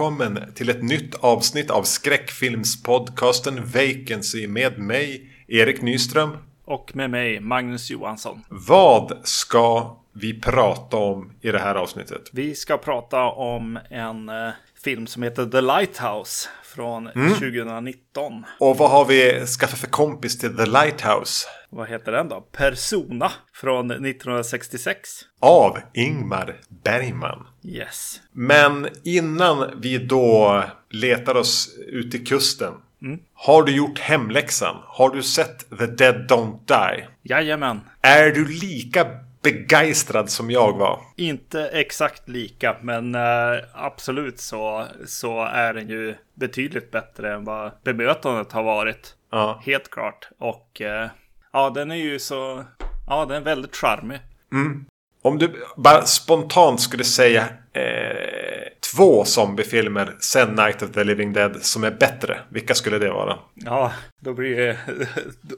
Välkommen till ett nytt avsnitt av skräckfilmspodcasten Vacancy med mig, Erik Nyström. Och med mig, Magnus Johansson. Vad ska vi prata om i det här avsnittet? Vi ska prata om en eh, film som heter The Lighthouse från mm. 2019. Och vad har vi skaffat för kompis till The Lighthouse? Vad heter den då? Persona från 1966. Av Ingmar Bergman. Yes. Men innan vi då letar oss ut till kusten. Mm. Har du gjort hemläxan? Har du sett The Dead Don't Die? Jajamän. Är du lika begeistrad som jag var. Inte exakt lika, men äh, absolut så, så är den ju betydligt bättre än vad bemötandet har varit. Ja. Helt klart. Och äh, ja, den är ju så... Ja, den är väldigt charmig. Mm. Om du bara spontant skulle säga eh, två zombiefilmer sen Night of the Living Dead som är bättre, vilka skulle det vara? Ja, då blir det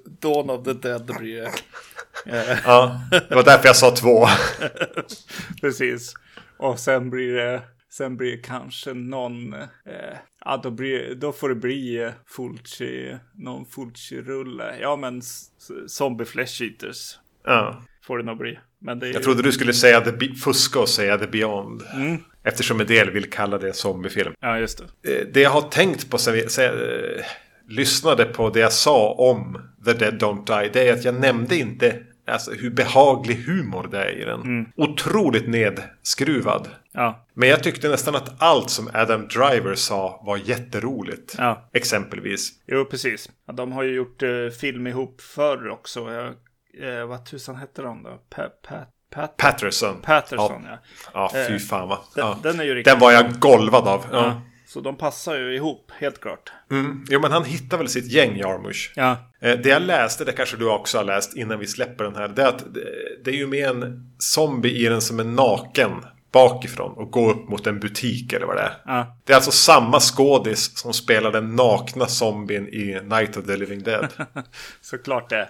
Dawn of the Dead. Då blir det ja, det var därför jag sa två. Precis. Och sen blir det, sen blir det kanske någon, eh, ja då, blir, då får det bli eh, Fulci, någon Fulci-rulle. Ja men Zombie Flesh Eaters. Ja. Får det nog bli. Jag trodde du skulle säga the, fuska och säga The Beyond. Mm. Eftersom en del vill kalla det zombiefilm. Ja, just det. Eh, det jag har tänkt på sen vi eh, lyssnade på det jag sa om The Dead Don't Die. Det är att jag nämnde inte Alltså hur behaglig humor det är i den. Mm. Otroligt nedskruvad. Ja. Men jag tyckte nästan att allt som Adam Driver sa var jätteroligt. Ja. Exempelvis. Jo, precis. De har ju gjort uh, film ihop förr också. Jag, uh, vad tusan hette de då? Pa pa Pat Patterson. Patterson, ja. Ja, ja fy fan va. Den, ja. den, är ju riktigt den var jag golvad av. Ja. Så de passar ju ihop, helt klart. Mm. Jo, men han hittar väl sitt gäng, Jarmusch. Ja. Eh, det jag läste, det kanske du också har läst innan vi släpper den här. Det är att det är ju med en zombie i den som är naken bakifrån och går upp mot en butik eller vad det är. Ja. Det är alltså samma skådis som spelar den nakna zombien i Night of the Living Dead. Såklart det.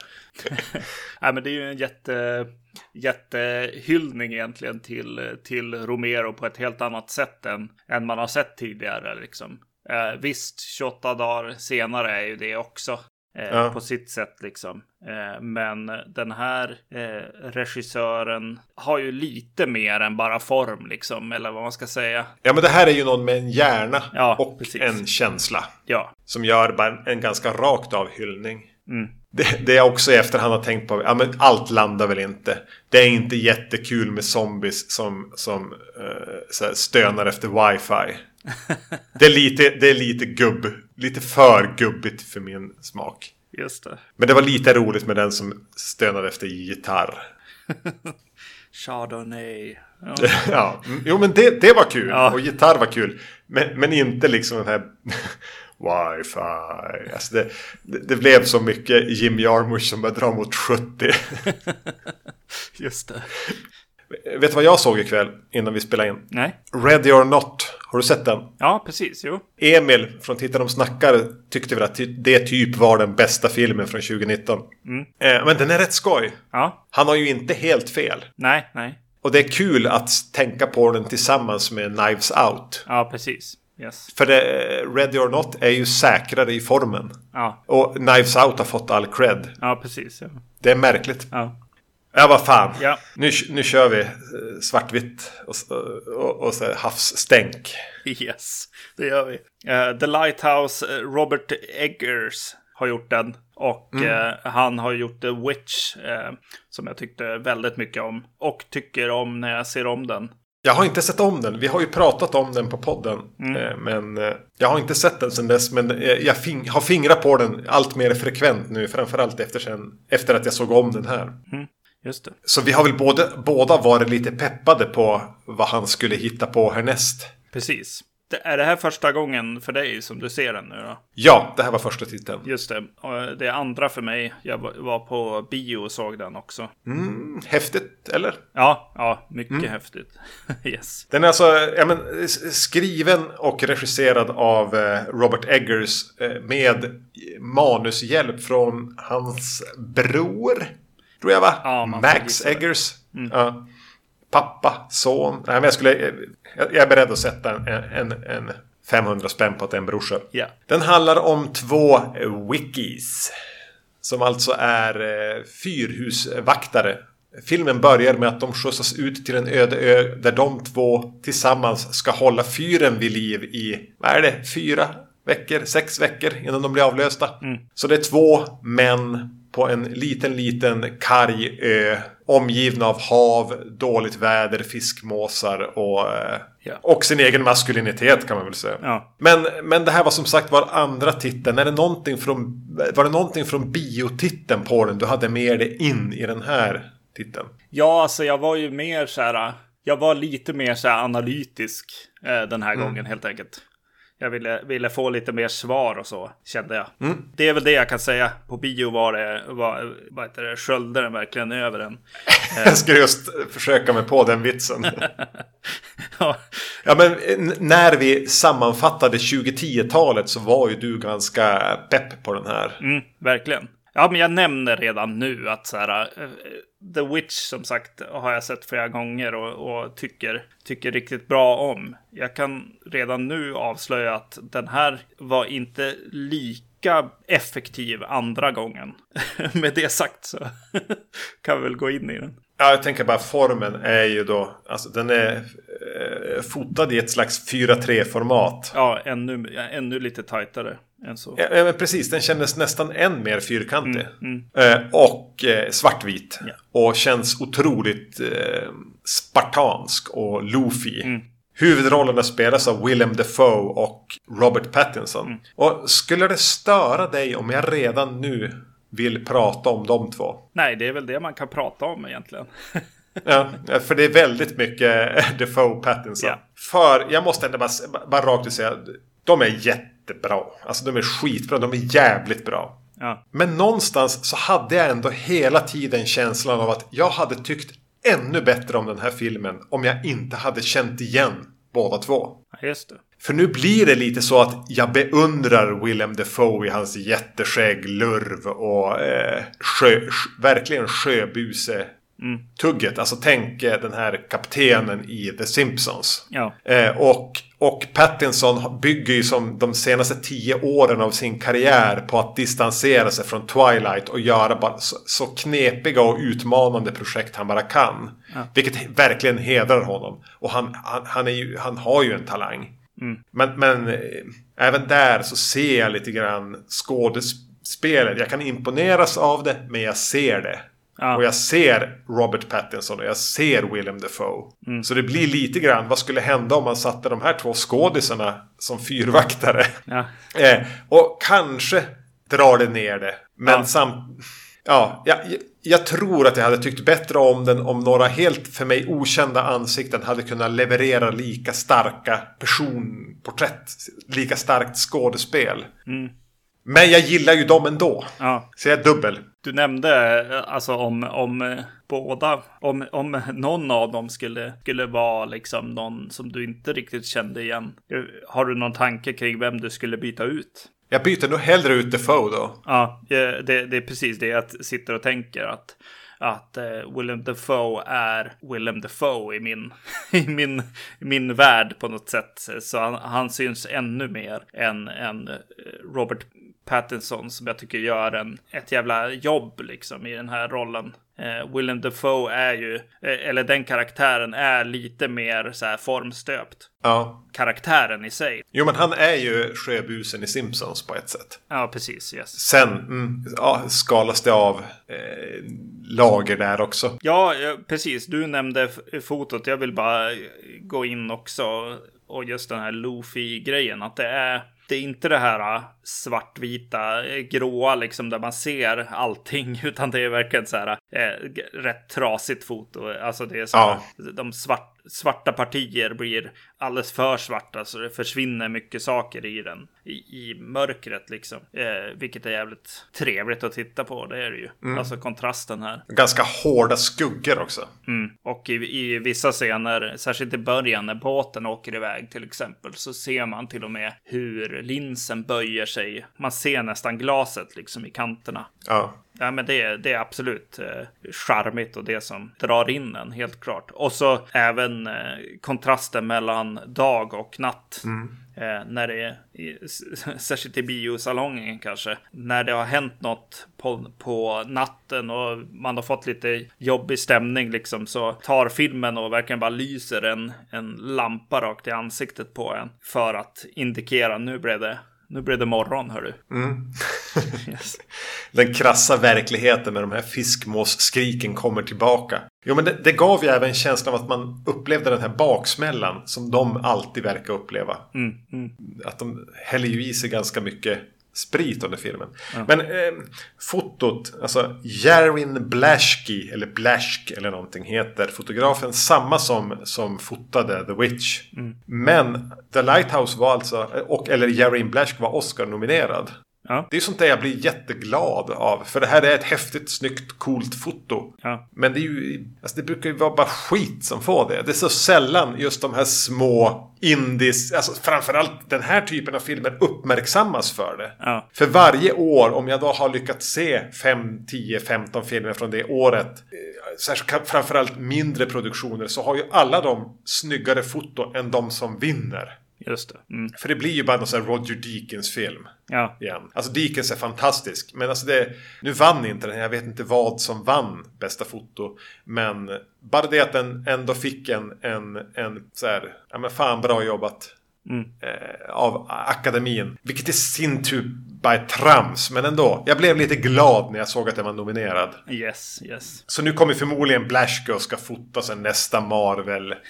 Nej, men det är ju en jätte, jättehyllning egentligen till, till Romero på ett helt annat sätt än, än man har sett tidigare. Liksom. Eh, visst, 28 dagar senare är ju det också. Eh, ja. På sitt sätt liksom. Eh, men den här eh, regissören har ju lite mer än bara form liksom. Eller vad man ska säga. Ja men det här är ju någon med en hjärna ja, och precis. en känsla. Ja. Som gör en ganska rakt av hyllning. Mm. Det, det jag också i efterhand har tänkt på, ja men allt landar väl inte. Det är inte jättekul med zombies som, som uh, stönar efter wifi. det, är lite, det är lite gubb, lite för gubbigt för min smak. Just det. Men det var lite roligt med den som stönade efter gitarr. Chardonnay. Ja, ja. Jo men det, det var kul. Ja. Och gitarr var kul. Men, men inte liksom den här wifi. Alltså det, det, det, blev så mycket Jim Jarmusch som började dra mot 70. Just det. Vet du vad jag såg ikväll innan vi spelade in? Nej. Ready or not. Har du sett den? Ja, precis. Jo. Emil från Titta de snackar tyckte väl att det typ var den bästa filmen från 2019. Mm. Eh, men den är rätt skoj. Ja. Han har ju inte helt fel. Nej, nej. Och det är kul att tänka på den tillsammans med Knives Out. Ja, precis. Yes. För det, Ready or Not är ju säkrare i formen. Ja. Och Knives Out har fått all cred. Ja, precis. Ja. Det är märkligt. Ja. Ja, vad fan. Ja. Nu, nu kör vi svartvitt och, och, och så havsstänk. Yes, det gör vi. Uh, The Lighthouse, uh, Robert Eggers har gjort den. Och mm. uh, han har gjort The Witch, som jag tyckte väldigt mycket om. Och tycker om när jag ser om den. Jag har inte sett om den. Vi har ju pratat om den på podden. Mm. Men jag har inte sett den sedan dess. Men jag fing har fingrat på den allt mer frekvent nu. Framförallt efter, sen, efter att jag såg om den här. Mm. Just det. Så vi har väl både, båda varit lite peppade på vad han skulle hitta på härnäst. Precis. Det, är det här första gången för dig som du ser den nu då? Ja, det här var första titeln. Just det. Och det är andra för mig. Jag var på bio och såg den också. Mm, häftigt, eller? Ja, ja mycket mm. häftigt. yes. Den är alltså ja, men, skriven och regisserad av eh, Robert Eggers eh, med manushjälp från hans bror. Tror jag va? Ja, Max Eggers. Mm. Ja. pappa, son. Nej, men jag, skulle, jag är beredd att sätta en, en, en 500 spänn på att det är en brorsa. Ja. Den handlar om två wikis. Som alltså är eh, fyrhusvaktare. Filmen börjar med att de skjutsas ut till en öde ö där de två tillsammans ska hålla fyren vid liv i, vad är det, fyra veckor, sex veckor innan de blir avlösta. Så det är två män på en liten, liten karg ö. Omgivna av hav, dåligt väder, fiskmåsar och, eh, Ja. och sin egen maskulinitet kan man väl säga. Ja. Men, men det här var som sagt var andra titeln. Är det någonting från, var det någonting från biotiteln på den du hade med dig in i den här titeln? Ja, alltså jag var ju mer så här. Jag var lite mer så analytisk eh, den här gången helt enkelt. Jag ville, ville få lite mer svar och så, kände jag. Det är väl det jag kan säga. På bio var det, var, vad heter det, sköljde den verkligen över en. Jag skulle just försöka mig på den vitsen. Ja, Ja men när vi sammanfattade 2010-talet så var ju du ganska pepp på den här. mm, verkligen. Ja, men jag nämner redan nu att så här, eh, The Witch som sagt har jag sett flera gånger och, och tycker, tycker riktigt bra om. Jag kan redan nu avslöja att den här var inte lika effektiv andra gången. Med det sagt så kan vi väl gå in i den. Ja, jag tänker bara formen är ju då, alltså den är eh, fotad i ett slags 4-3-format. Ja, ännu, ännu lite tajtare än så. Ja, men precis, den kändes nästan än mer fyrkantig. Eh, och eh, svartvit. Ja. Och känns otroligt eh, spartansk och loofy. Mm. Huvudrollerna spelas av Willem Dafoe och Robert Pattinson. Mm. Och skulle det störa dig om jag redan nu vill prata om de två? Nej, det är väl det man kan prata om egentligen. Ja, för det är väldigt mycket Defoe Pattinson. Ja. För jag måste ändå bara, bara rakt ut säga. De är jättebra. Alltså de är skitbra. De är jävligt bra. Ja, Men någonstans så hade jag ändå hela tiden känslan av att jag hade tyckt ännu bättre om den här filmen om jag inte hade känt igen båda två. Ja, just det. För nu blir det lite så att jag beundrar Willem Dafoe i hans jätteskägg, lurv och eh, sjö, sj- verkligen sjöbuse tugget. Alltså tänk eh, den här kaptenen i The Simpsons. Ja, Eh, och, och Pattinson bygger ju som de senaste tio åren av sin karriär på att distansera sig från Twilight och göra bara så, knepiga och utmanande projekt han bara kan. Vilket verkligen hedrar honom. Och han, han, han, är ju, han har ju en talang. Men, men eh, även där så ser jag lite grann skådespelet. Jag kan imponeras av det, men jag ser det. Ja. Och jag ser Robert Pattinson och jag ser Willem Dafoe. Så det blir lite grann, vad skulle hända om man satte de här två skådisarna som fyrvaktare? ja, Eh, och kanske drar det ner det. Men Ja. samt... Ja, jag, jag tror att jag hade tyckt bättre om den om några helt för mig okända ansikten hade kunnat leverera lika starka personporträtt. Lika starkt skådespel. Men jag gillar ju dem ändå. ja. Så jag är dubbel. Du nämnde eh, alltså om, om eh, båda, om, om någon av dem skulle, skulle vara liksom någon som du inte riktigt kände igen. Har du någon tanke kring vem du skulle byta ut? Jag byter nog hellre ut Defoe då. Ja, eh, det, det är precis det jag sitter och tänker. Att, att eh, Willem Dafoe är Willem Dafoe i min, i min, i min värld på något sätt. Så han, han syns ännu mer än, än Robert Pattinson som jag tycker gör en, ett jävla jobb liksom i den här rollen. Eh, Willem Dafoe är ju, eh, eller den karaktären är lite mer så här formstöpt. Ja. Karaktären i sig. Jo men han är ju sjöbusen i Simpsons på ett sätt. Ja, precis. Yes. Sen mm, ja, skalas det av eh, lager där också. Ja, precis. Du nämnde fotot. Jag vill bara gå in också. Och just den här Luffy-grejen. Att det är, det är inte det här äh, svartvita, äh, gråa liksom där man ser allting. Utan det är verkligen så här eh, rätt trasigt foto. Alltså det är så Ja. de svart, svarta partier blir alldeles för svarta. Så det försvinner mycket saker i den. I, i mörkret liksom. Eh, vilket är jävligt trevligt att titta på. Det är det ju. Alltså kontrasten här. Ganska hårda skuggor också. Mm. Och i, i vissa scener, särskilt i början när båten åker iväg till exempel, så ser man till och med hur linsen böjer sig. Man ser nästan glaset liksom i kanterna. Ja. Ja men det, det är absolut eh, charmigt och det som drar in en, helt klart. Och så även eh, kontrasten mellan dag och natt. Mm. Eh, när det är, särskilt i biosalongen kanske, när det har hänt något på, på natten och man har fått lite jobbig stämning liksom så tar filmen och verkligen bara lyser en, en lampa rakt i ansiktet på en för att indikera nu blev det nu blev det morgon, hörru. Mm. yes. Den krassa verkligheten med de här fiskmåsskriken kommer tillbaka. Jo, men det, det, gav ju även känslan av att man upplevde den här baksmällan som de alltid verkar uppleva. Mm, mm. Att de häller ju i sig ganska mycket sprit under filmen. Ja. Men eh, fotot, alltså Jarin Blaschke eller Blaschk eller någonting heter fotografen samma som, som fotade The Witch. Mm. Men The Lighthouse var alltså, och, eller Jarin Blaschke var Oscar-nominerad. Ja. Det är sånt där jag blir jätteglad av. För det här är ett häftigt, snyggt, coolt foto. Ja. Men det är ju, alltså det brukar ju vara bara skit som får det. Det är så sällan just de här små indies, alltså framförallt den här typen av filmer uppmärksammas för det. Ja. För varje år, om jag då har lyckats se 5, 10, 15 filmer från det året, eh, särskilt framförallt mindre produktioner, så har ju alla de snyggare foton än de som vinner. Just det. Mm. För det blir ju bara någon sån här Roger Deakins-film. Ja. Igen. Alltså Deakins är fantastisk. Men alltså det... Nu vann inte den. Jag vet inte vad som vann bästa foto. Men bara det att den ändå fick en, en, en så här... Ja men fan bra jobbat. Mm. Eh, av akademin. Vilket i sin tur bara är trams. Men ändå. Jag blev lite glad när jag såg att den var nominerad. Yes, yes. Så nu kommer förmodligen Blashko ska fota sig nästa Marvel.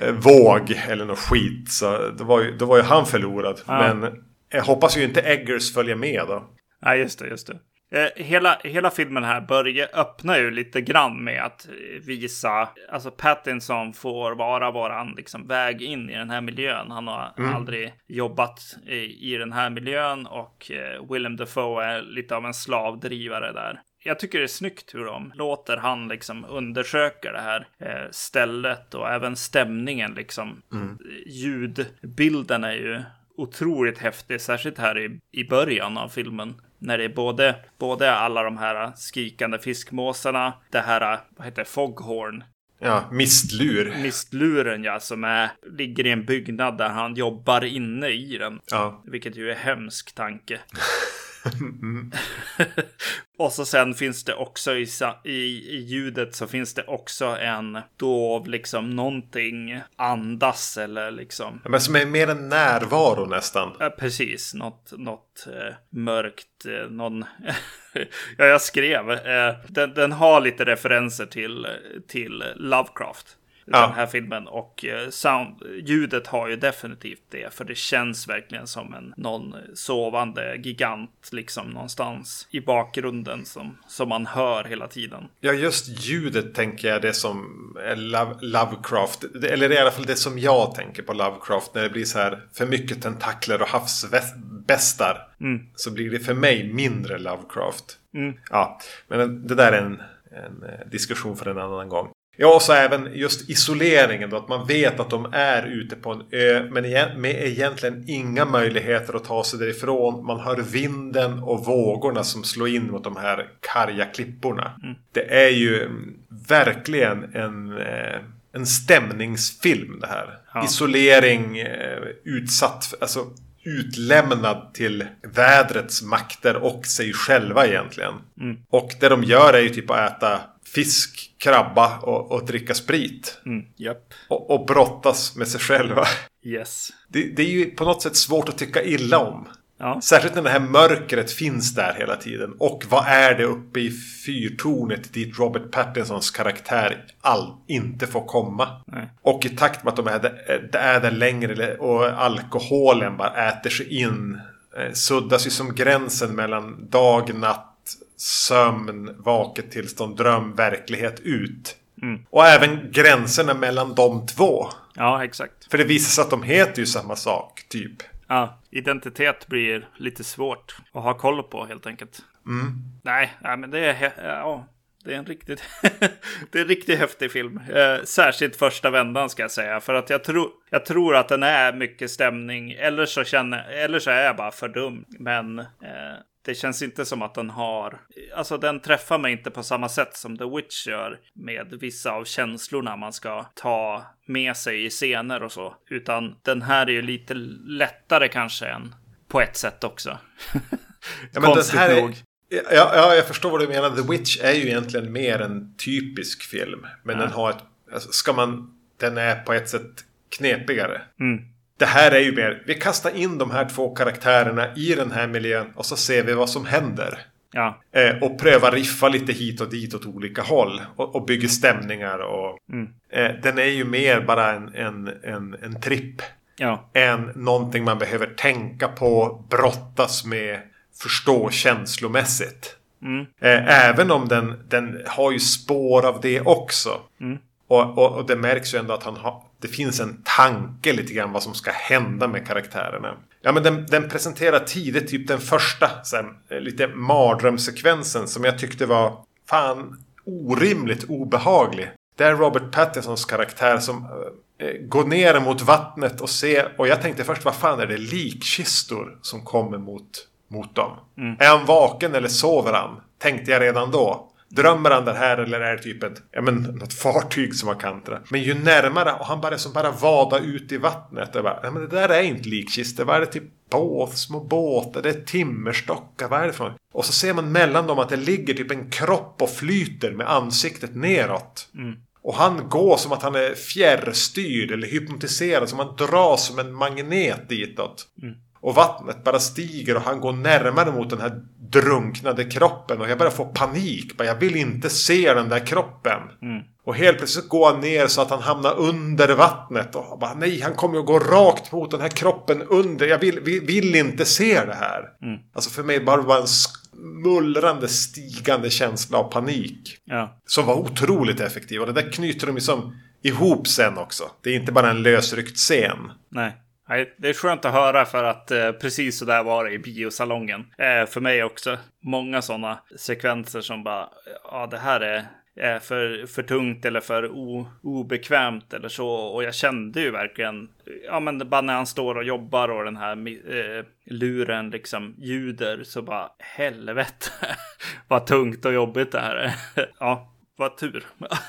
Eh, våg eller något skit. Så då var ju, då var ju han förlorad. Ja. Men jag hoppas ju inte Eggers följer med då. Ja, just det, just det. Eh, hela, hela filmen här börjar, öppnar ju lite grann med att visa, alltså Pattinson får vara våran liksom, väg in i den här miljön. Han har Mm. aldrig jobbat i, i den här miljön och eh, Willem Dafoe är lite av en slavdrivare där. Jag tycker det är snyggt hur de låter han liksom undersöka det här eh, stället och även stämningen liksom. Mm. Ljudbilden är ju otroligt häftig, särskilt här i, i början av filmen. När det är både, både alla de här skrikande fiskmåsarna, det här, vad heter det, foghorn, Ja, mistlur. mistluren ja, som är, ligger i en byggnad där han jobbar inne i den. Ja. Vilket ju är hemsk tanke. Mm. och så sen finns det också i, i, i ljudet så finns det också en dov, liksom någonting andas eller liksom. Men som är mer en närvaro nästan. Ja, precis, något, något eh, mörkt, eh, någon... ja, jag skrev. Eh, den, den har lite referenser till, till Lovecraft. Ja. Den här filmen och eh, sound, ljudet har ju definitivt det. För det känns verkligen som en någon sovande gigant liksom någonstans i bakgrunden som, som man hör hela tiden. Ja, just ljudet tänker jag det som Lovecraft. Eller i alla fall det som jag tänker på Lovecraft. När det blir så här för mycket tentakler och havsbästar. Mm. Så blir det för mig mindre Lovecraft. Mm. Ja, men det där är en, en eh, diskussion för en annan gång. Ja, och så även just isoleringen då. Att man vet att de är ute på en ö. Men med egentligen inga möjligheter att ta sig därifrån. Man hör vinden och vågorna som slår in mot de här karga klipporna. Det är ju mm, verkligen en, eh, en stämningsfilm det här. Ja. Isolering, eh, utsatt, alltså utlämnad till vädrets makter och sig själva egentligen. Mm. Och det de gör är ju typ att äta fisk, krabba och, och dricka sprit. Mm. Japp. Och, och brottas med sig själva. Yes. Det, det är ju på något sätt svårt att tycka illa om. Ja. Särskilt när det här mörkret finns där hela tiden. Och vad är det uppe i fyrtornet dit Robert Pattinsons karaktär all, inte får komma? Nej. Och i takt med att de är där, är där längre och alkoholen bara äter sig in. eh, Suddas ju som gränsen mellan dag, natt, sömn, vaket tillstånd, dröm, verklighet ut. Mm. Och även gränserna mellan de två. Ja, exakt. För det visar sig att de heter ju samma sak, typ. Ja, identitet blir lite svårt att ha koll på helt enkelt. Mm. Nej, nej men det är, ja, det är en riktigt, det är en riktigt häftig film. Eh, särskilt första vändan ska jag säga. För att jag, tror jag tror att den är mycket stämning. Eller så, känner, eller så är jag bara för dum. Men eh, det känns inte som att den har, alltså den träffar mig inte på samma sätt som The Witch gör med vissa av känslorna man ska ta med sig i scener och så. Utan den här är ju lite lättare kanske än på ett sätt också. ja, men Konstigt här nog. Är, ja, ja, jag förstår vad du menar. The Witch är ju egentligen mer en typisk film. Men ja. den har ett, alltså, ska man, den är på ett sätt knepigare. Mm. Det här är ju mer, vi kastar in de här två karaktärerna i den här miljön och så ser vi vad som händer. Ja. Eh, och prövar riffa lite hit och dit åt olika håll. Och, och bygger stämningar. Och, mm. eh, den är ju mer bara en, en, en, en tripp. Ja. Än någonting man behöver tänka på, brottas med, förstå känslomässigt. Mm. Eh, även om den, den har ju spår av det också. Mm. Och, och, och, det märks ju ändå att han har, det finns en tanke lite grann vad som ska hända med karaktärerna. Ja men den, den presenterar tidigt typ den första sen, eh, lite mardrömssekvensen som jag tyckte var fan orimligt obehaglig. Det är Robert Pattinsons karaktär som äh, går ner mot vattnet och ser och jag tänkte först vad fan är det likkistor som kommer mot, mot dem? Mm. Är han vaken eller sover han? Tänkte jag redan då. Drömmer han det här eller är det typ ett, ja men något fartyg som har kantrat? Men ju närmare och han bara som bara vada ut i vattnet. Och bara, ja men det där är inte likkistor. Vad är det typ båt, små båtar, det är timmerstockar, vad är det för Och så ser man mellan dem att det ligger typ en kropp och flyter med ansiktet neråt. Mm. Och han går som att han är fjärrstyrd eller hypnotiserad. Som han dras som en magnet ditåt. Mm. Och vattnet bara stiger och han går närmare mot den här drunknade kroppen. Och jag börjar få panik. Jag vill inte se den där kroppen. Mm. Och helt plötsligt går han ner så att han hamnar under vattnet. Och bara, nej, han kommer att gå rakt mot den här kroppen under. Jag vill, vill, vill inte se det här. Mm. Alltså för mig bara var en mullrande stigande känsla av panik. Ja. Som var otroligt effektiv. Och det där knyter de liksom ihop sen också. Det är inte bara en lösryckt scen. Nej. Nej, det är skönt att höra för att eh, precis så där var det i biosalongen. Eh, för mig också. Många sådana sekvenser som bara, ja det här är, är för, för tungt eller för o, obekvämt eller så. Och jag kände ju verkligen, ja men bara när han står och jobbar och den här eh, luren liksom ljuder så bara helvete vad tungt och jobbigt det här är. ja, vad tur.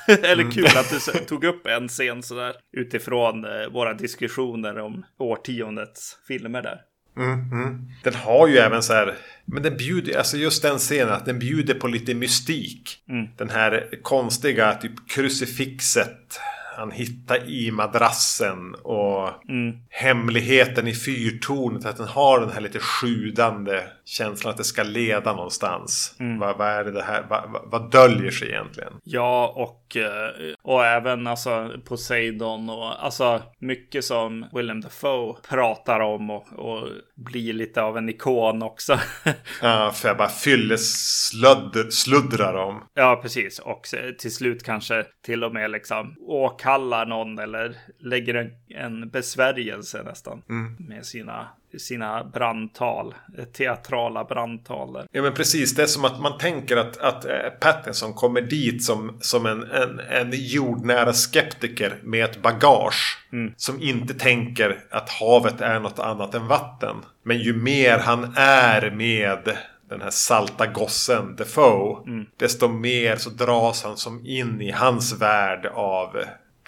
Eller mm. kul att du tog upp en scen sådär utifrån eh, våra diskussioner om årtiondets filmer där. Mm, mm. Den har ju även så här, men den bjuder, alltså just den scenen, att den bjuder på lite mystik. Mm. Den här konstiga typ krucifixet han hittar i madrassen och mm. hemligheten i fyrtornet. Att den har den här lite sjudande känslan att det ska leda någonstans. Mm. Vad, vad, är det här? Vad, vad, vad, döljer sig egentligen? Ja, och, eh, och även alltså Poseidon och alltså mycket som William Dafoe pratar om och, och blir lite av en ikon också. ja, för jag bara fyllesluddrar om. Ja, precis. Och till slut kanske till och med liksom åkallar någon eller lägger en, en besvärjelse nästan mm. med sina sina brandtal, teatrala brandtal. Ja men precis, det är som att man tänker att, att äh, Pattinson kommer dit som, som en, en, en jordnära skeptiker med ett bagage. Mm. Som inte tänker att havet är något annat än vatten. Men ju mer han är med den här salta gossen Defoe. Mm. Desto mer så dras han som in i hans värld av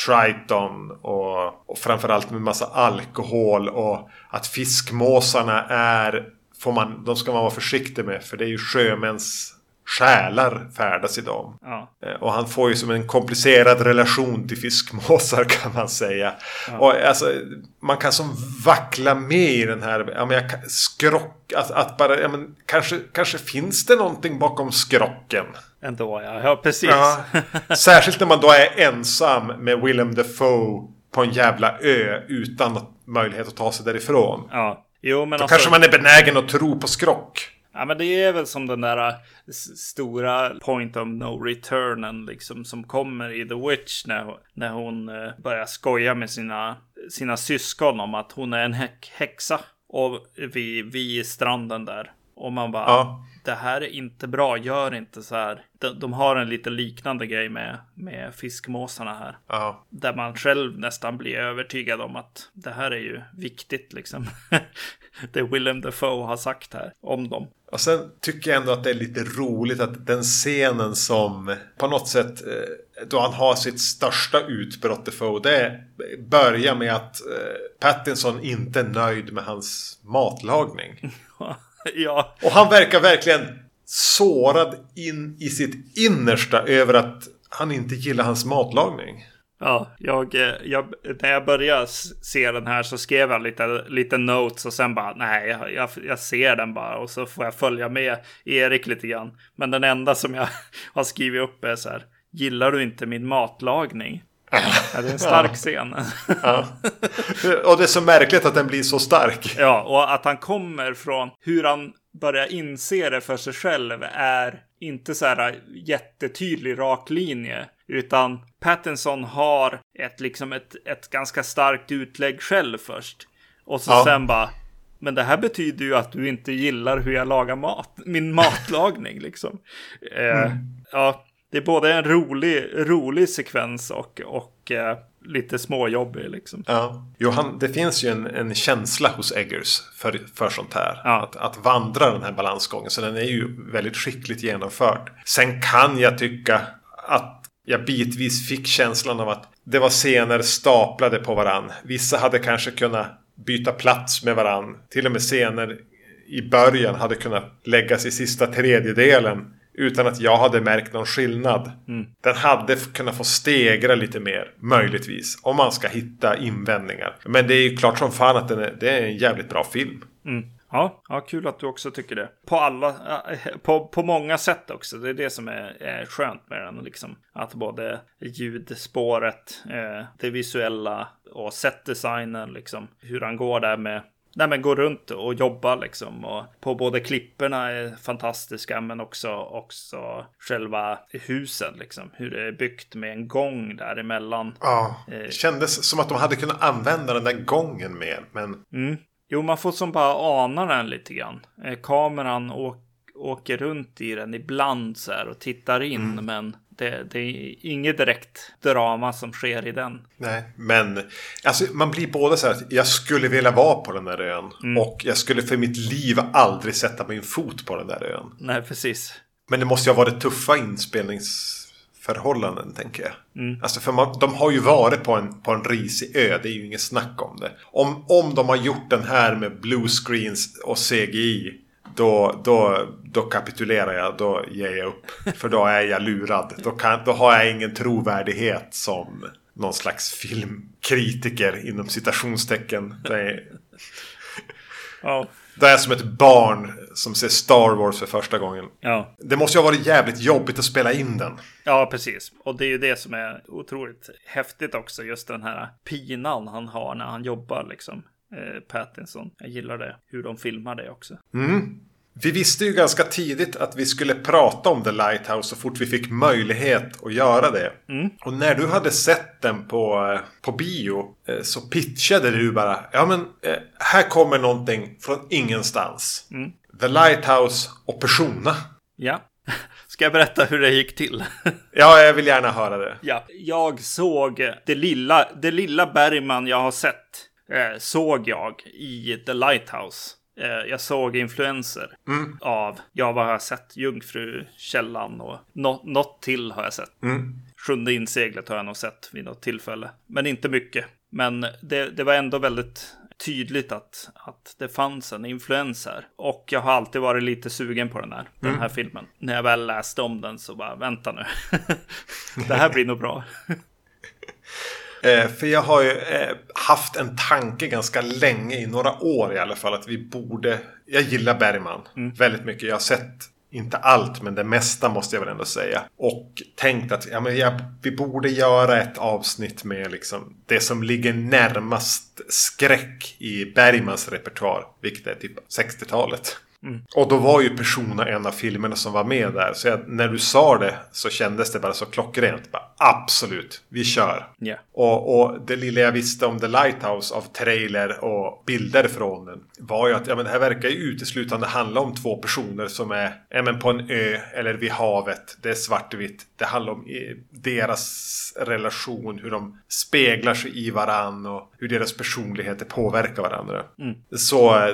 Triton och, och framförallt med massa alkohol och att fiskmåsarna är får man, de ska man vara försiktig med för det är ju sjömäns själar färdas i dem. Ja. Eh, och han får ju som en komplicerad relation till fiskmåsar kan man säga. Ja. Och alltså, man kan som vackla med i den här, ja men jag skrock, att, att bara, ja men kanske, kanske finns det någonting bakom skrocken. Ändå ja, ja precis. Ja. Särskilt när man då är ensam med Willem Dafoe på en jävla ö utan möjlighet att ta sig därifrån. Ja. Jo, men då alltså... kanske man är benägen att tro på skrock. Ja, men det är väl som den där äh, stora point of no returnen liksom som kommer i The Witch när, när hon äh, börjar skoja med sina, sina syskon om att hon är en häxa. Och vi, vi i stranden där. Och man bara, Ja. det här är inte bra, gör inte så här. De, de har en lite liknande grej med, med fiskmåsarna här. Ja. Där man själv nästan blir övertygad om att det här är ju viktigt liksom. det Willem Dafoe har sagt här om dem. Och sen tycker jag ändå att det är lite roligt att den scenen som på något sätt eh, då han har sitt största utbrott Defoe, det börjar med att eh, Pattinson inte är nöjd med hans matlagning. ja, Och han verkar verkligen sårad in i sitt innersta över att han inte gillar hans matlagning. Ja, jag, eh, jag, när jag började se den här så skrev jag lite, lite notes och sen bara nej, jag, jag, jag ser den bara och så får jag följa med Erik lite grann. Men den enda som jag har skrivit upp är så här, gillar du inte min matlagning? Ja, det är en stark scen. Ja. Och det är så märkligt att den blir så stark. Ja, och att han kommer från hur han börjar inse det för sig själv är inte så här jättetydlig rak linje. Utan Pattinson har ett, liksom ett, ett ganska starkt utlägg själv först. Och så Ja. sen bara, men det här betyder ju att du inte gillar hur jag lagar mat, min matlagning liksom. Eh, ja, det är både en rolig, rolig sekvens och, och eh, lite småjobbig liksom. Ja. Jo, han, det finns ju en, en känsla hos Eggers för, för sånt här. Ja. Att, att vandra den här balansgången. Så den är ju väldigt skickligt genomförd. Sen kan jag tycka att jag bitvis fick känslan av att det var scener staplade på varann. Vissa hade kanske kunnat byta plats med varann. Till och med scener i början hade kunnat läggas i sista tredjedelen. Utan att jag hade märkt någon skillnad. Den hade kunnat få stegra lite mer, möjligtvis. Om man ska hitta invändningar. Men det är ju klart som fan att den är, det är en jävligt bra film. Mm. Ja, ja, kul att du också tycker det. På alla, på, på många sätt också. Det är det som är, är skönt med den. Liksom. Att både ljudspåret, eh, det visuella och setdesignen, liksom. Hur han går där med Nej men går runt och jobbar liksom. Och på både klipporna är fantastiska men också, också själva husen liksom. Hur det är byggt med en gång däremellan. Ja. Eh. Kändes som att de hade kunnat använda den där gången mer. Men Mm. Jo, man får som bara ana den lite grann. Eh, kameran åker runt i den ibland så här och tittar in, men det, det är inget direkt drama som sker i den. Nej, men alltså, man blir både så här att jag skulle vilja vara på den där ön. Och jag skulle för mitt liv aldrig sätta min fot på den där ön. Nej, precis. Men det måste ju ha varit tuffa inspelningsförhållanden, tänker jag. Alltså, för man, de har ju varit på en, på en risig ö, det är ju inget snack om det. Om, om de har gjort den här med blue screens och CGI, då, då, då kapitulerar jag, då ger jag upp. För då är jag lurad. Då, kan, då har jag ingen trovärdighet som någon slags filmkritiker inom citationstecken. Det är, Ja, det är som ett barn som ser Star Wars för första gången. ja. Det måste ju ha varit jävligt jobbigt att spela in den. ja, precis. Och det är ju det som är otroligt häftigt också, just den här pinan han har när han jobbar liksom. Eh, Pattinson. Jag gillar det, hur de filmar det också. Vi visste ju ganska tidigt att vi skulle prata om The Lighthouse så fort vi fick möjlighet att göra det. Och när du hade sett den på, eh, på bio eh, så pitchade du bara Ja men här kommer någonting från ingenstans. The Lighthouse och Persona. Ja. Ska jag berätta hur det gick till? Ja, jag vill gärna höra det. Ja, jag såg det lilla, det lilla Bergman jag har sett. Eh, såg jag i The Lighthouse. Eh, jag såg influenser av, ja vad har jag sett? Jungfrukällan och nå, något till har jag sett. Sjunde inseglet har jag nog sett vid något tillfälle. Men inte mycket. Men det, det var ändå väldigt tydligt att, att det fanns en influens här. Och jag har alltid varit lite sugen på den här, den här filmen. När jag väl läste om den så bara, vänta nu. det här blir nog bra. Eh, för jag har ju eh, haft en tanke ganska länge, i några år i alla fall, att vi borde... Jag gillar Bergman väldigt mycket. Jag har sett, inte allt, men det mesta måste jag väl ändå säga. Och tänkt att ja, men jag, vi borde göra ett avsnitt med liksom det som ligger närmast skräck i Bergmans repertoar. Vilket är typ 60-talet. Mm. Och då var ju Persona en av filmerna som var med där. Så jag, när du sa det så kändes det bara så klockrent. Bara, absolut, vi kör. Yeah. Och, och det lilla jag visste om The Lighthouse av trailer och bilder från den var ju att ja, men det här verkar ju uteslutande handla om två personer som är ja, men på en ö eller vid havet. Det är svartvitt. Det handlar om deras relation, hur de speglar sig i varann och hur deras personligheter påverkar varandra. Mm. Så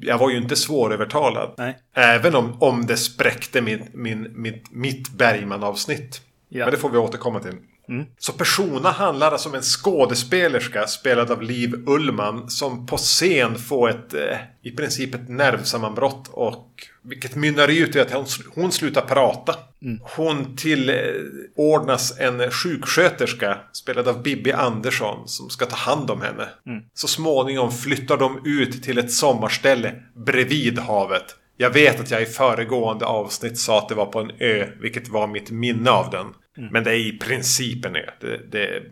jag var ju inte svårövertalad. Nej. Även om, om det spräckte min, min, mitt, mitt Bergman-avsnitt. Ja. Men det får vi återkomma till. Mm. Så Persona handlar alltså om en skådespelerska spelad av Liv Ullman som på scen får ett eh, i princip ett nervsammanbrott och vilket mynnar ut i att hon, hon slutar prata. Mm. Hon tillordnas en sjuksköterska spelad av Bibi Andersson som ska ta hand om henne. Mm. Så småningom flyttar de ut till ett sommarställe bredvid havet. Jag vet att jag i föregående avsnitt sa att det var på en ö, vilket var mitt minne av den. Mm. Men det är i princip en ö. Det, det,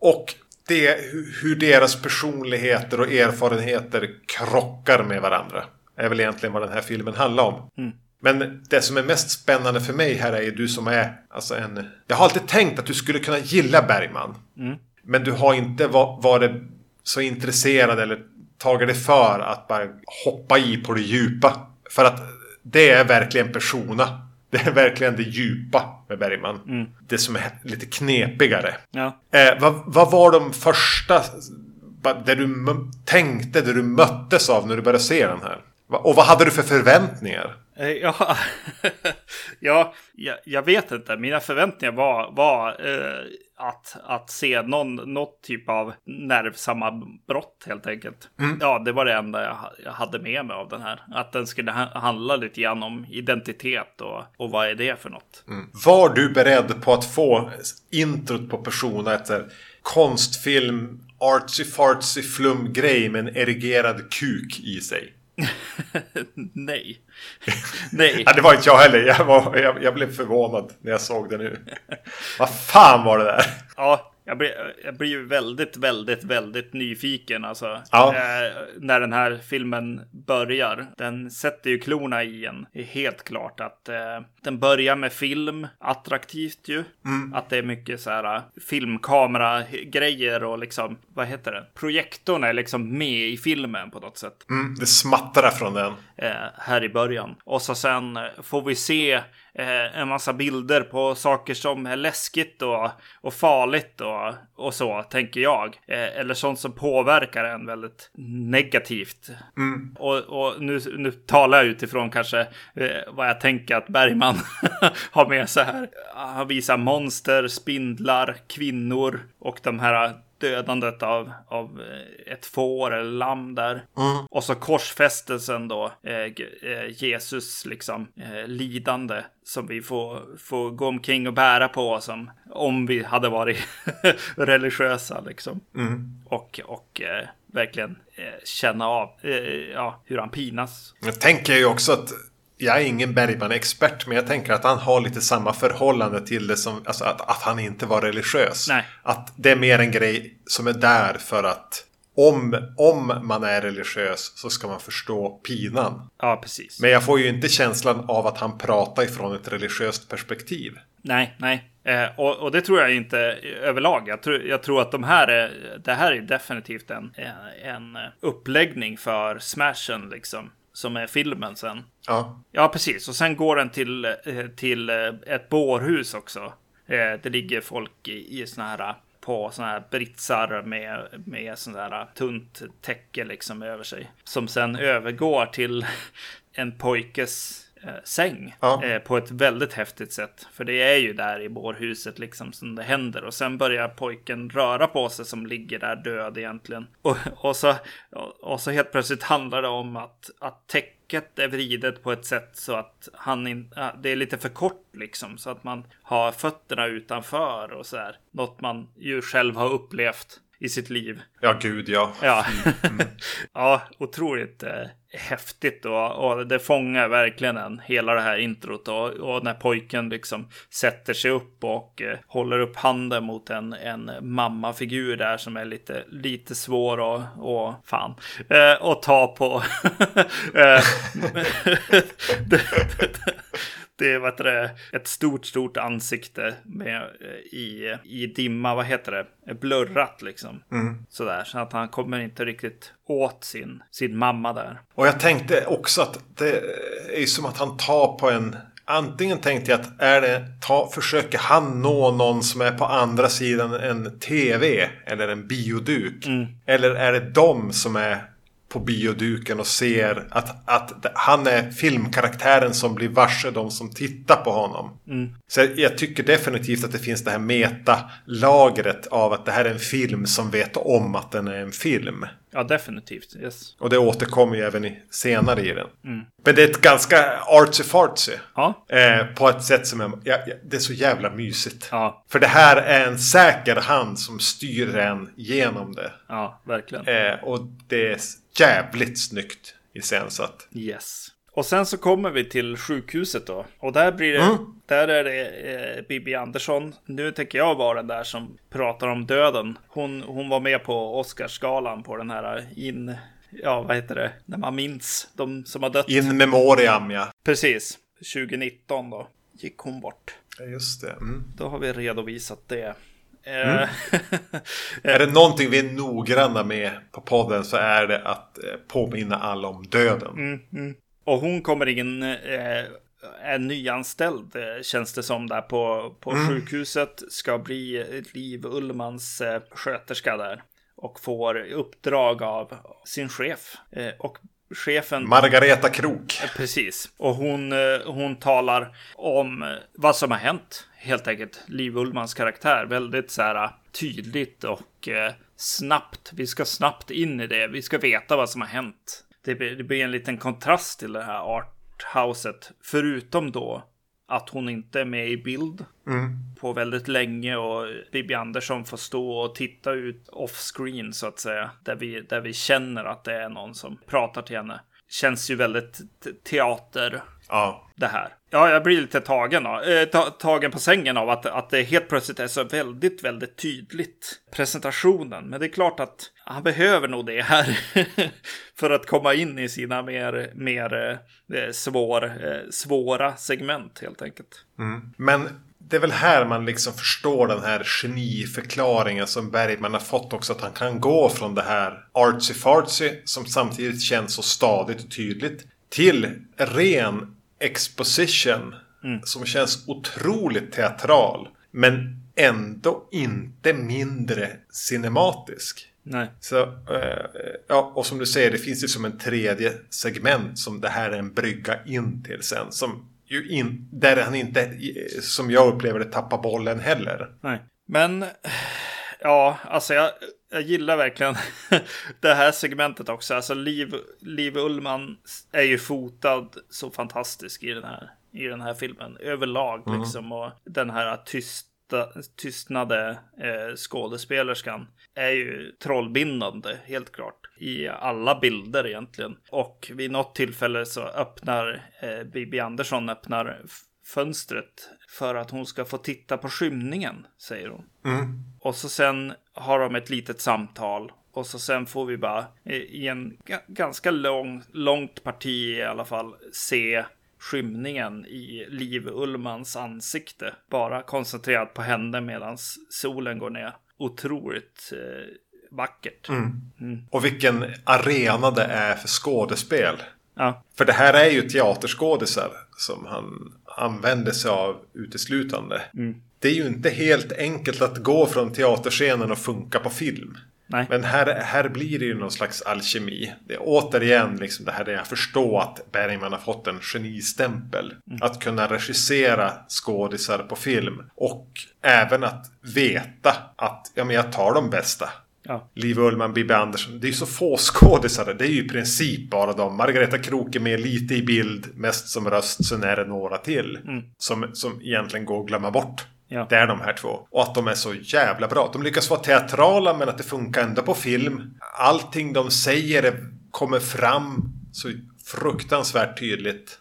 och det, hur deras personligheter och erfarenheter krockar med varandra. Är väl egentligen vad den här filmen handlar om. Mm. Men det som är mest spännande för mig här är ju du som är alltså en... Jag har alltid tänkt att du skulle kunna gilla Bergman. Mm. Men du har inte varit så intresserad eller tagit dig för att bara hoppa i på det djupa. För att det är verkligen persona. Det är verkligen det djupa med Bergman. Mm. Det som är lite knepigare. Ja. Eh, vad, vad var de första där du tänkte, där du möttes av när du började se den här? Och vad hade du för förväntningar? Eh, ja, ja jag, jag, vet inte. Mina förväntningar var, var eh, att, att se någon, något typ av nervsammanbrott helt enkelt. Mm. Ja, det var det enda jag, jag, hade med mig av den här. Att den skulle handla lite grann om identitet och, och vad är det för något. Mm. Var du beredd på att få introt på Persona, ett konstfilm, artsy fartsy flum grej med en erigerad kuk i sig? Nej. Nej. ja, det var inte jag heller. Jag, var, jag, jag, blev förvånad när jag såg det nu. Vad fan var det där? Ja, jag blir, jag blir ju väldigt, väldigt, väldigt nyfiken alltså. Ja. Eh, när den här filmen börjar. Den sätter ju klorna i en. Det är helt klart att eh, den börjar med film. Attraktivt ju. Mm. Att det är mycket så här eh, filmkamera-grejer och liksom, vad heter det? Projektorn är liksom med i filmen på något sätt. Mm, det smattrar från den. Eh, här i början. Och så sen eh, får vi se eh, en massa bilder på saker som är läskigt och, och farligt och, och så, tänker jag. Eh, eller sånt som påverkar en väldigt negativt. Mm. Och, och nu, nu talar jag utifrån kanske eh, vad jag tänker att Bergman har med sig här. Han visar monster, spindlar, kvinnor och de här dödandet av, av eh, ett får eller lamm där. Mm. Och så korsfästelsen då, eh, eh, Jesus liksom eh, lidande som vi får, får gå omkring och bära på som om vi hade varit religiösa liksom. Mm. Och, och eh, verkligen eh, känna av ja, hur han pinas. Jag tänker ju också att jag är ingen Bergman-expert, men jag tänker att han har lite samma förhållande till det som, alltså att, att han inte var religiös. Nej. Att det är mer en grej som är där för att om, om man är religiös så ska man förstå pinan. Ja, precis. Men jag får ju inte känslan av att han pratar ifrån ett religiöst perspektiv. Nej, nej. Eh, och, och, det tror jag inte överlag. Jag tror, jag tror att de här är, det här är definitivt en, en uppläggning för smashen liksom som är filmen sen. Ja. Ja, precis. Och sen går den till, eh, till eh, ett bårhus också. Eh, det ligger folk i, i såna här på sådana här britsar med, med sådana här tunt täcke liksom över sig. Som sen övergår till en pojkes eh, säng ja. eh, på ett väldigt häftigt sätt. För det är ju där i bårhuset liksom som det händer. Och sen börjar pojken röra på sig som ligger där död egentligen. Och, och, så, och, så helt plötsligt handlar det om att, att täcket är vridet på ett sätt så att han in, det är lite för kort liksom. Så att man har fötterna utanför och så här. Något man ju själv har upplevt i sitt liv. Ja, gud ja. Ja, ja otroligt eh, häftigt och, och det fångar verkligen en, hela det här introt och, och när pojken liksom sätter sig upp och eh, håller upp handen mot en, en mammafigur där som är lite, lite svår och, och fan, eh, och ta på. Eh, det är vad heter det, ett stort, stort ansikte med, eh, i, i dimma, vad heter det, blurrat liksom. Mm. Sådär, så att han kommer inte riktigt åt sin, sin mamma där. Och jag tänkte också att det är som att han tar på en Antingen tänkte jag att är det, ta, försöker han nå någon som är på andra sidan en tv eller en bioduk? Mm. Eller är det de som är på bioduken och ser att, att han är filmkaraktären som blir varse de som tittar på honom. Mm. Så jag tycker definitivt att det finns det här meta-lagret av att det här är en film som vet om att den är en film. Ja, definitivt. Yes. Och det återkommer ju även i, senare i den. Mm. Men det är ett ganska artsy-fartsy. Ja. Eh, på ett sätt som är, ja, ja, det är så jävla mysigt. Ja, För det här är en säker hand som styr en genom det. ja, verkligen. Eh, och det är jävligt snyggt iscensatt. Yes. Och sen så kommer vi till sjukhuset då. Och där blir det, Mm. där är det eh, Bibi Andersson. Nu tänker jag vara den där som pratar om döden. Hon, hon var med på Oscarsgalan på den här in, ja vad heter det, när man minns de som har dött. In memoriam ja. Precis, 2019 då gick hon bort. Ja, Just det. Mm. Då har vi redovisat det. Eh, Är det någonting vi är noggranna med på podden så är det att eh, påminna alla om döden. Mm, mm. Och hon kommer in, eh, är nyanställd eh, känns det som där på, på sjukhuset. Ska bli Liv Ullmans eh, sköterska där. Och får uppdrag av sin chef. Eh, och chefen... Margareta Krok. Precis. Och hon, eh, hon talar om eh, vad som har hänt. Helt enkelt. Liv Ullmans karaktär. Väldigt så här tydligt och eh, snabbt. Vi ska snabbt in i det. Vi ska veta vad som har hänt. Det blir, det blir en liten kontrast till det här arthouset. Förutom då att hon inte är med i bild på väldigt länge och Bibi Andersson får stå och titta ut off-screen så att säga. Där vi, där vi känner att det är någon som pratar till henne. Känns ju väldigt te- teater Ja. det här. Ja, jag blir lite tagen, då. Eh, tagen på sängen av att, att det helt plötsligt är så väldigt, väldigt tydligt presentationen. Men det är klart att han behöver nog det här för att komma in i sina mer, mer eh, svår, eh, svåra segment helt enkelt. Mm. Men det är väl här man liksom förstår den här geniförklaringen som Bergman har fått också. Att han kan gå från det här artsy-fartsy som samtidigt känns så stadigt och tydligt. Till ren exposition som känns otroligt teatral. Men ändå inte mindre cinematisk. Nej. Så, eh, ja, och som du säger, det finns ju som en tredje segment som det här är en brygga in till sen. Som ju in, där han inte, som jag upplever det, tappar bollen heller. Nej. Men ja, alltså jag, jag gillar verkligen det här segmentet också. Alltså Liv, Liv Ullman är ju fotad så fantastisk i den här, i den här filmen överlag liksom. Och den här tysta, tystnade eh, skådespelerskan är ju trollbindande, helt klart. I alla bilder egentligen. Och vid något tillfälle så öppnar eh, Bibi Andersson öppnar fönstret för att hon ska få titta på skymningen, säger hon. Och så sen har de ett litet samtal. Och så sen får vi bara eh, i en ga- ganska lång, långt parti i alla fall se skymningen i Liv Ullmans ansikte. Bara koncentrerat på henne medan solen går ner. Otroligt eh, vackert. Och vilken arena det är för skådespel. Ja, För det här är ju teaterskådisar som han använder sig av uteslutande. Det är ju inte helt enkelt att gå från teaterscenen och funka på film. nej. Men här, här blir det ju någon slags alkemi. Det är återigen liksom det här där jag förstår att Bergman har fått en genistämpel. Att kunna regissera skådisar på film. Och även att veta att ja, men jag tar de bästa. Ja, Liv Ullman, Bibi Andersson. Det är ju så få skådisar. Det är ju i princip bara de. Margareta Krook är med lite i bild, mest som röst. Sen är det några till. Som, som egentligen går att glömma bort. Ja. Det är de här två. Och att de är så jävla bra. De lyckas vara teatrala men att det funkar ändå på film. Allting de säger kommer fram så fruktansvärt tydligt.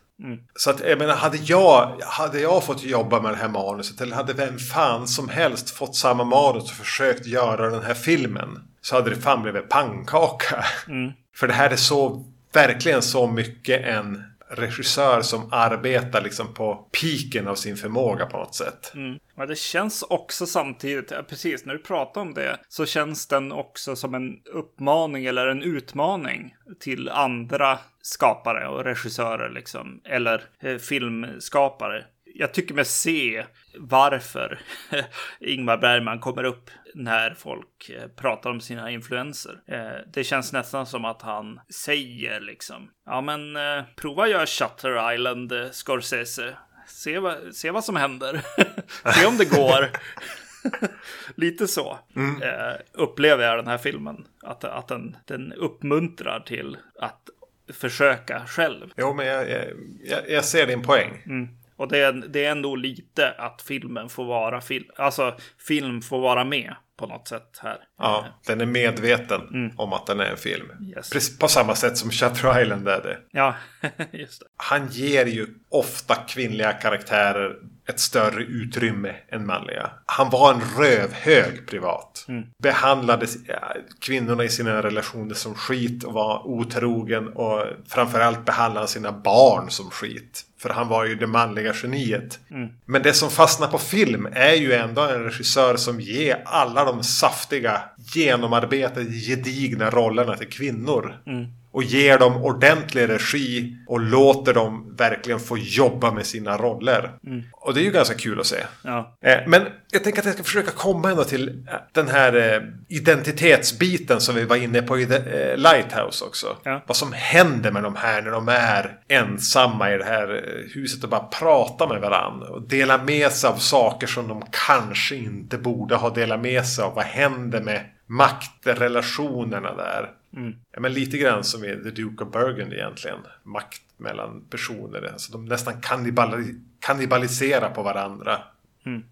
Så att jag menar, hade jag, hade jag fått jobba med det här manuset eller hade vem fan som helst fått samma manus och försökt göra den här filmen. Så hade det fan blivit pannkaka. För det här är så, verkligen så mycket en regissör som arbetar liksom på piken av sin förmåga på något sätt. Mm. Men det känns också samtidigt, ja, precis när du pratar om det, så känns den också som en uppmaning eller en utmaning till andra skapare och regissörer liksom, eller eh, filmskapare. Jag tycker mig se varför Ingmar Bergman kommer upp när folk eh, pratar om sina influenser. Eh, det känns nästan som att han säger liksom, ja men eh, prova gör Shutter Island, Scorsese. Se, vad, se vad som händer. se om det går. Lite så eh, upplever jag den här filmen. Att, att den, den uppmuntrar till att försöka själv. Jo, men jag, jag, jag, jag ser din poäng. Mm. Och det är, det är ändå lite att filmen får vara film. Alltså film får vara med på något sätt här. Ja, den är medveten om att den är en film. Yes. Precis på samma sätt som Shutter Island är det. Ja, just det. Han ger ju ofta kvinnliga karaktärer ett större utrymme än manliga. Han var en rövhög privat. Behandlade ja, kvinnorna i sina relationer som skit och var otrogen. Och framförallt behandlade han sina barn som skit. För han var ju det manliga geniet. Men det som fastnar på film är ju ändå en regissör som ger alla de saftiga, genomarbetade, gedigna rollerna till kvinnor. Och ger dem ordentlig regi och låter dem verkligen få jobba med sina roller. Och det är ju ganska kul att se. Ja. Eh, Men jag tänker att jag ska försöka komma ändå till eh, den här eh, identitetsbiten som vi var inne på i The, Lighthouse också. Ja. Vad som händer med de här när de är ensamma i det här huset och bara pratar med varandra. Och delar med sig av saker som de kanske inte borde ha delat med sig av. Vad händer med maktrelationerna där? Ja, men lite grann som i The Duke of Burgundy egentligen. Makt mellan personer. Alltså de nästan kannibali- kannibaliserar på varandra.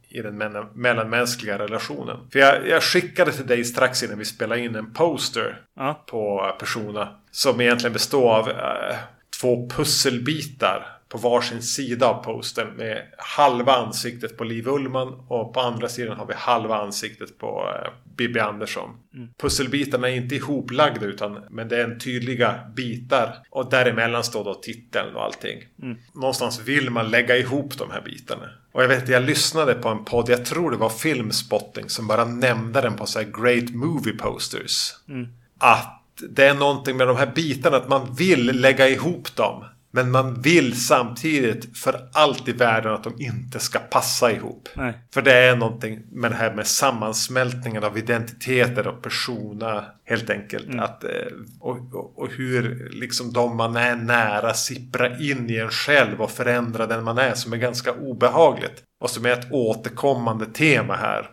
I den mellan- mellanmänskliga relationen. För jag, jag skickade till dig strax innan vi spelade in en poster Ja. på Persona. Som egentligen består av eh, två pusselbitar på varsin sida av postern. Med halva ansiktet på Liv Ullman och på andra sidan har vi halva ansiktet på eh, Bibi Andersson. Pusselbitarna är inte ihoplagda utan men det är en tydliga bitar. Och däremellan står då titeln och allting. Någonstans vill man lägga ihop de här bitarna. Och jag vet, jag lyssnade på en podd, jag tror det var Filmspotting, som bara nämnde den på så här Great Movie Posters. Att det är någonting med de här bitarna, att man vill lägga ihop dem. Men man vill samtidigt för allt i världen att de inte ska passa ihop. Nej. För det är någonting med det här med sammansmältningen av identiteter och persona. Helt enkelt. Att, eh, och, och, och hur liksom de man är nära sipprar in i en själv och förändrar den man är. Som är ganska obehagligt. Och som är ett återkommande tema här.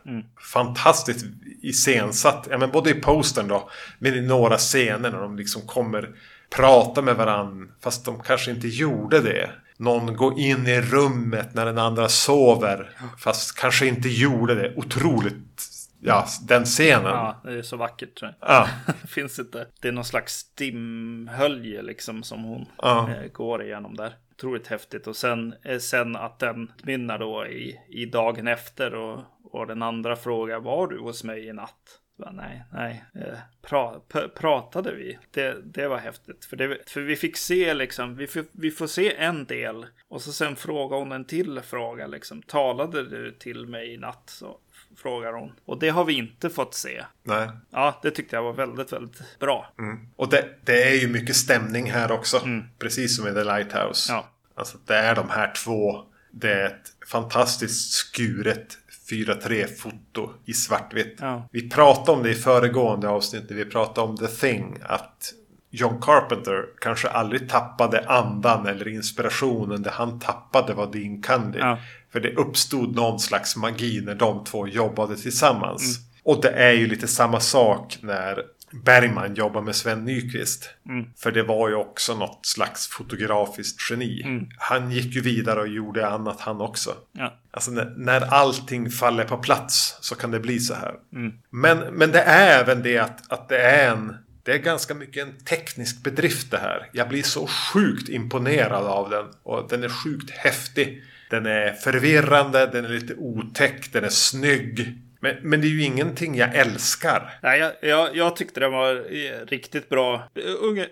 Fantastiskt iscensatt. Ja, men både i postern då. Men i några scener när de liksom kommer prata med varandra. Fast de kanske inte gjorde det. Någon går in i rummet när den andra sover. Fast kanske inte gjorde det. Otroligt. Ja, den scenen. ja, det är så vackert. Tror jag. Ja. Finns inte. Det är någon slags dimhölje liksom som hon Ja. eh, går igenom där. Otroligt häftigt. Och sen, eh, sen att den mynnar då i, i dagen efter och, och den andra frågar var du hos mig i natt? Bara, nej, nej. Eh, pra, pratade vi? Det, det var häftigt. För, det, för vi fick se liksom, vi, får- vi får se en del. Och så sen frågar hon en till fråga liksom. Talade du till mig i natt? Så frågar hon. Och det har vi inte fått se. Nej. Ja, det tyckte jag var väldigt, väldigt bra. Och det, det är ju mycket stämning här också. Precis som i The Lighthouse. Ja. Alltså det är de här två. Det är ett fantastiskt skuret 4-3 foto i svartvitt. Ja. Vi pratade om det i föregående avsnitt när vi pratade om The Thing. Att John Carpenter kanske aldrig tappade andan eller inspirationen. Det han tappade var Dean Candy. Ja. För det uppstod någon slags magi när de två jobbade tillsammans. Och det är ju lite samma sak när Bergman jobbar med Sven Nykvist. Mm. För det var ju också något slags fotografiskt geni. Mm. Han gick ju vidare och gjorde annat han också. Ja. Alltså när, när allting faller på plats så kan det bli så här. Mm. Men, men det är även det att, att det är en det är ganska mycket en teknisk bedrift det här. Jag blir så sjukt imponerad av den. Och den är sjukt häftig. Den är förvirrande, den är lite otäck, den är snygg. Men, men det är ju ingenting jag älskar. Nej, jag, jag, jag tyckte den var eh, riktigt bra.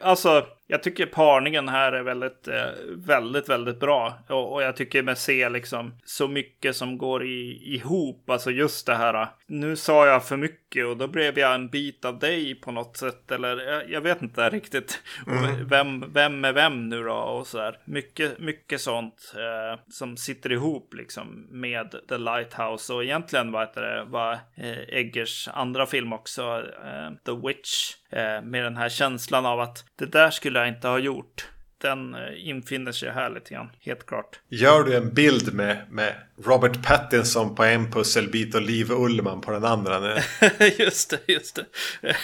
Alltså, jag tycker parningen här är väldigt, eh, väldigt, väldigt bra. Och, jag tycker med se liksom så mycket som går i, ihop. Alltså just det här. Nu sa jag för mycket och då blev jag en bit av dig på något sätt. Eller jag, jag vet inte riktigt. Mm. Vem, vem är vem nu då? Och så där. Mycket, mycket sånt eh, som sitter ihop liksom med The Lighthouse. Och egentligen vad heter det? Var eh, Eggers andra film också. Eh, The Witch. Eh, med den här känslan av att det där skulle jag inte ha gjort den eh, infinner sig här lite grann, helt klart. Gör du en bild med, med Robert Pattinson på en pusselbit och Liv Ullman på den andra? just det, just det.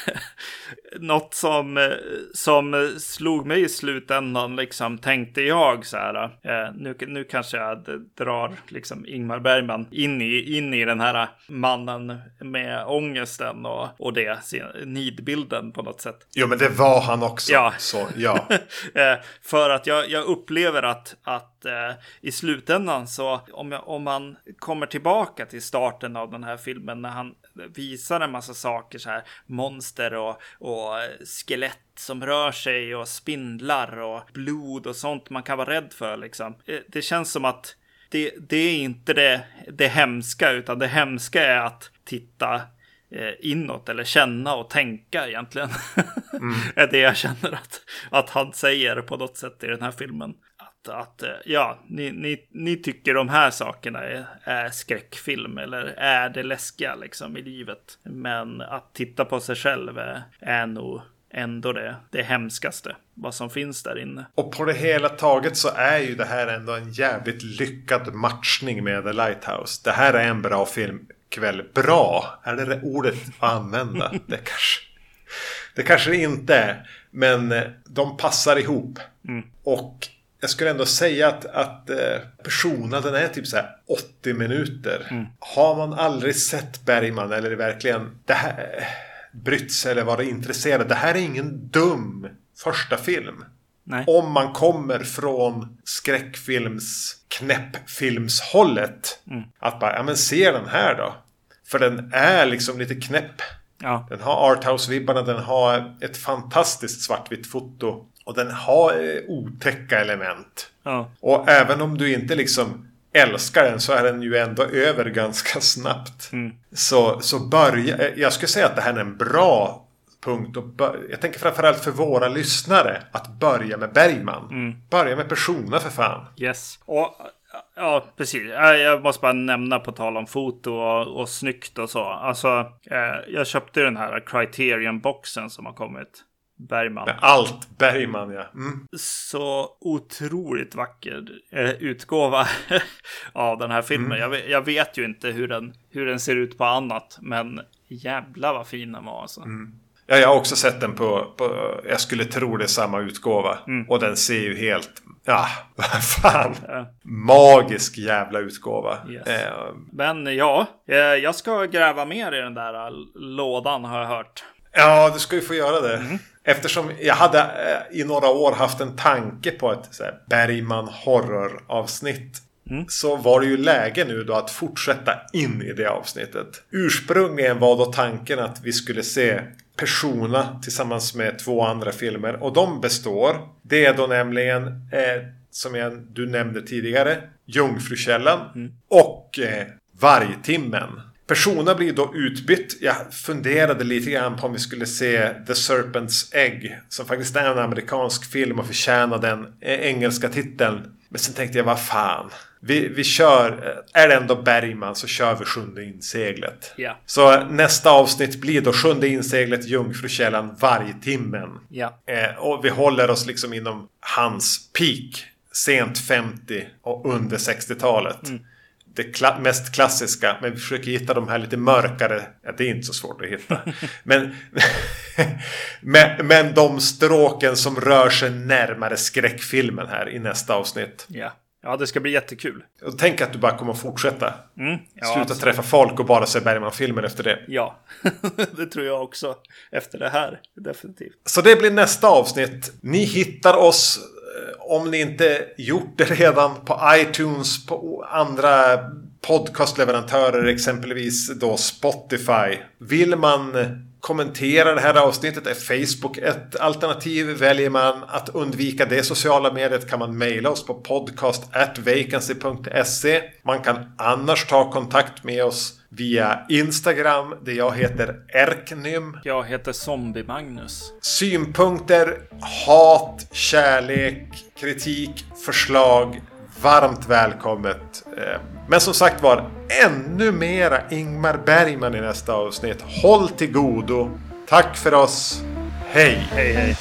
Något som, eh, som slog mig i slutändan, liksom tänkte jag så här. Eh, nu, nu kanske jag drar liksom Ingmar Bergman in i, in i den här mannen med ångesten och, och det, nidbilden på något sätt. Jo, men det var han också. Ja. Så, ja. För att jag, jag upplever att, att eh, i slutändan så om, jag, om man kommer tillbaka till starten av den här filmen när han visar en massa saker så här monster och, och eh, skelett som rör sig och spindlar och blod och sånt man kan vara rädd för liksom. Eh, det känns som att det, det är inte det, det hemska utan det hemska är att titta inåt eller känna och tänka egentligen. Mm. är det jag känner att, att han säger på något sätt i den här filmen. Att, att eh, ja, ni, ni, ni tycker de här sakerna är, är skräckfilm eller är det läskiga liksom i livet. Men att titta på sig själv är, är nog ändå det, det hemskaste. Vad som finns där inne. Och på det hela taget så är ju det här ändå en jävligt lyckad matchning med The Lighthouse. Det här är en bra film kväll. Bra, är det det ordet att använda? Det kanske, det kanske det inte är. Men eh, de passar ihop. Mm. Och jag skulle ändå säga att, att eh, personen den är typ så 80 minuter. Mm. Har man aldrig sett Bergman eller verkligen det här, brytt sig eller varit intresserad. Det här är ingen dum första film. Nej. Om man kommer från skräckfilms knäppfilmshållet. Mm. Att bara, ja men se den här då. För den är liksom lite knäpp. Ja. Den har arthouse-vibbarna, den har ett fantastiskt svartvitt foto. Och den har eh, otäcka element. Ja. Och även om du inte liksom älskar den så är den ju ändå över ganska snabbt. Mm. Så, så börja, eh, jag skulle säga att det här är en bra punkt. Och jag tänker framförallt för våra lyssnare att börja med Bergman. Mm. Börja med personer för fan. Yes. Och Ja, precis. Jag måste bara nämna på tal om foto och, och snyggt och så. Alltså, eh, jag köpte den här Criterion-boxen som har kommit. Bergman. Med allt Bergman, ja. Mm. Så otroligt vacker eh, utgåva av den här filmen. Mm. Jag, jag, vet ju inte hur den, hur den ser ut på annat, men jävla vad fin den var alltså. Mm. Ja, jag har också sett den på, på, jag skulle tro det är samma utgåva. Mm. Och den ser ju helt, ja, vad fan. Ja. Magisk jävla utgåva. Yes. Eh, Men ja, eh, jag ska gräva mer i den där äh, lådan har jag hört. Ja, du ska ju få göra det. Mm. Eftersom jag hade eh, i några år haft en tanke på ett så här, Bergman horror avsnitt. Mm. Så var det ju läge nu då att fortsätta in i det avsnittet. Ursprungligen var då tanken att vi skulle se Persona tillsammans med två andra filmer. Och de består. Det är då nämligen eh, som jag, du nämnde tidigare. Jungfrukällan. Mm. Och eh, Vargtimmen. Persona blir då utbytt. Jag funderade lite grann på om vi skulle se The Serpent's Egg. Som faktiskt är en amerikansk film och förtjänar den eh, engelska titeln. Men sen tänkte jag, vad fan. Vi, vi kör, är det ändå Bergman så kör vi sjunde inseglet. Ja. Så nästa avsnitt blir då sjunde inseglet, Jungfrukällan, Vargtimmen. Ja. Eh, och vi håller oss liksom inom hans peak. Sent 50 och under 60-talet. Mm. Det kla mest klassiska, men vi försöker hitta de här lite mörkare. Ja, det är inte så svårt att hitta. men men, men de stråken som rör sig närmare skräckfilmen här i nästa avsnitt. Ja. Ja, det ska bli jättekul. Och tänk att du bara kommer att fortsätta. Mm, ja, Sluta absolut. träffa folk och bara se Bergman-filmer efter det. Ja, det tror jag också. Efter det här, definitivt. Så det blir nästa avsnitt. Ni hittar oss om ni inte gjort det redan på iTunes, på andra podcastleverantörer, exempelvis då Spotify. Vill man kommentera det här avsnittet är Facebook ett alternativ. Väljer man att undvika det sociala mediet kan man mejla oss på podcast@vacancy.se. Man kan annars ta kontakt med oss via Instagram där jag heter Erknym. Jag heter Zombie-Magnus. Synpunkter, hat, kärlek, kritik, förslag. Varmt välkommet. Eh, men som sagt var, ännu mera Ingmar Bergman i nästa avsnitt. Håll till godo. Tack för oss. Hej! Hej, hej.